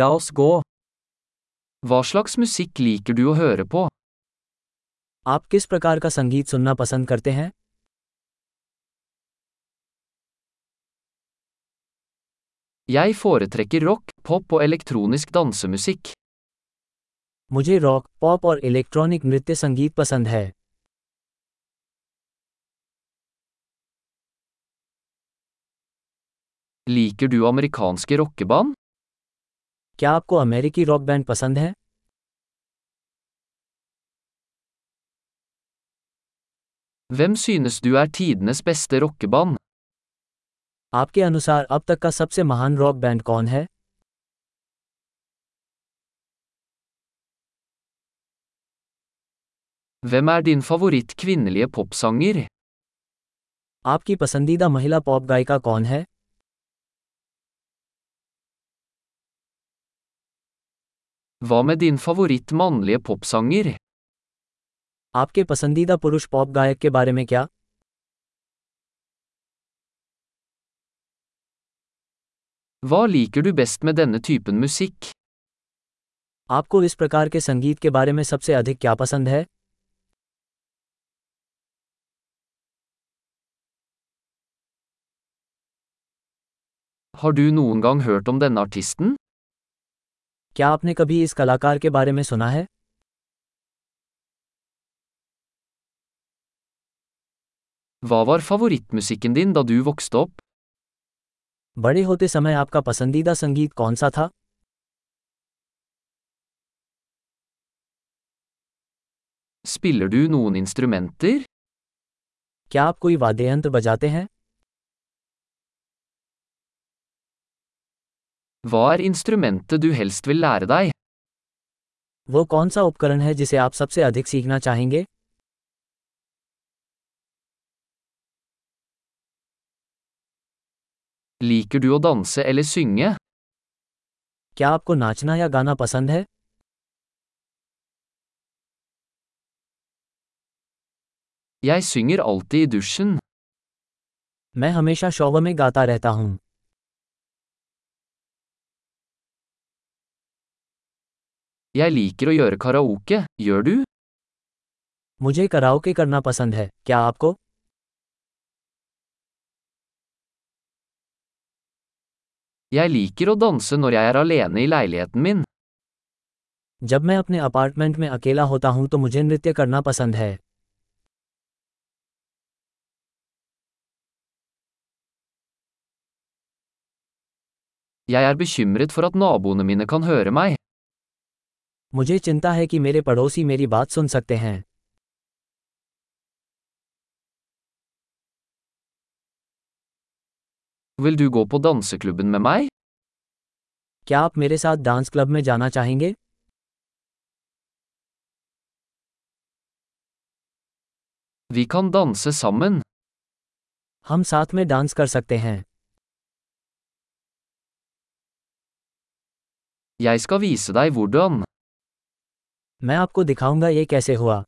La oss gå. Hva slags musikk liker du å høre på? आप किस प्रकार का संगीत सुनना पसंद करते हैं Jeg foretrekker rock, pop og elektronisk dansemusikk. मुझे रॉक पॉप और इलेक्ट्रॉनिक नृत्य संगीत पसंद है Liker du amerikanske rockeband? क्या आपको अमेरिकी रॉक बैंड पसंद है Hvem synes du er tidenes beste rockeband? आपके अनुसार अब तक का सबसे महान रॉक बैंड कौन है Hvem er din favoritt kvinnelige popsanger? आपकी पसंदीदा महिला पॉप गायिका कौन है Hva med din favoritt mannlige popsanger? आपके पसंदीदा पुरुष पॉप गायक के बारे में क्या Hva liker du best med denne typen musikk? आपको इस प्रकार के संगीत के बारे में सबसे अधिक क्या पसंद है Har du noen gang hørt om denne artisten? क्या आपने कभी इस कलाकार के बारे में सुना है? वावर फवरित म्यूजिकिन दिन दू वॉकस्टॉप बड़े होते समय आपका पसंदीदा संगीत कौन सा था? स्पिलर नून इंस्ट्रूमेंट क्या आप कोई वाद्य यंत्र बजाते हैं? Hva er instrumentet du helst vil lære deg? वो कौन सा उपकरण है जिसे आप सबसे अधिक सीखना चाहेंगे Liker du å danse eller synge? क्या आपको नाचना या गाना पसंद है Jeg synger alltid i dusjen. मैं हमेशा शौव में गाता रहता हूँ Jeg liker å gjøre karaoke, gjør du? मुझे कराओके करना पसंद है क्या आपको Jeg liker å danse når jeg er alene i leiligheten min. जब मैं अपने अपार्टमेंट में अकेला होता हूँ तो मुझे नृत्य करना पसंद है Jeg er bekymret for at naboene mine kan høre meg. मुझे चिंता है कि मेरे पड़ोसी मेरी बात सुन सकते हैं Vil du gå på danseklubben med meg? क्या आप मेरे साथ डांस क्लब में जाना चाहेंगे Vi kan danse sammen. हम साथ में डांस कर सकते हैं Jeg skal vise deg hvordan. मैं आपको दिखाऊँगा ये कैसे हुआ।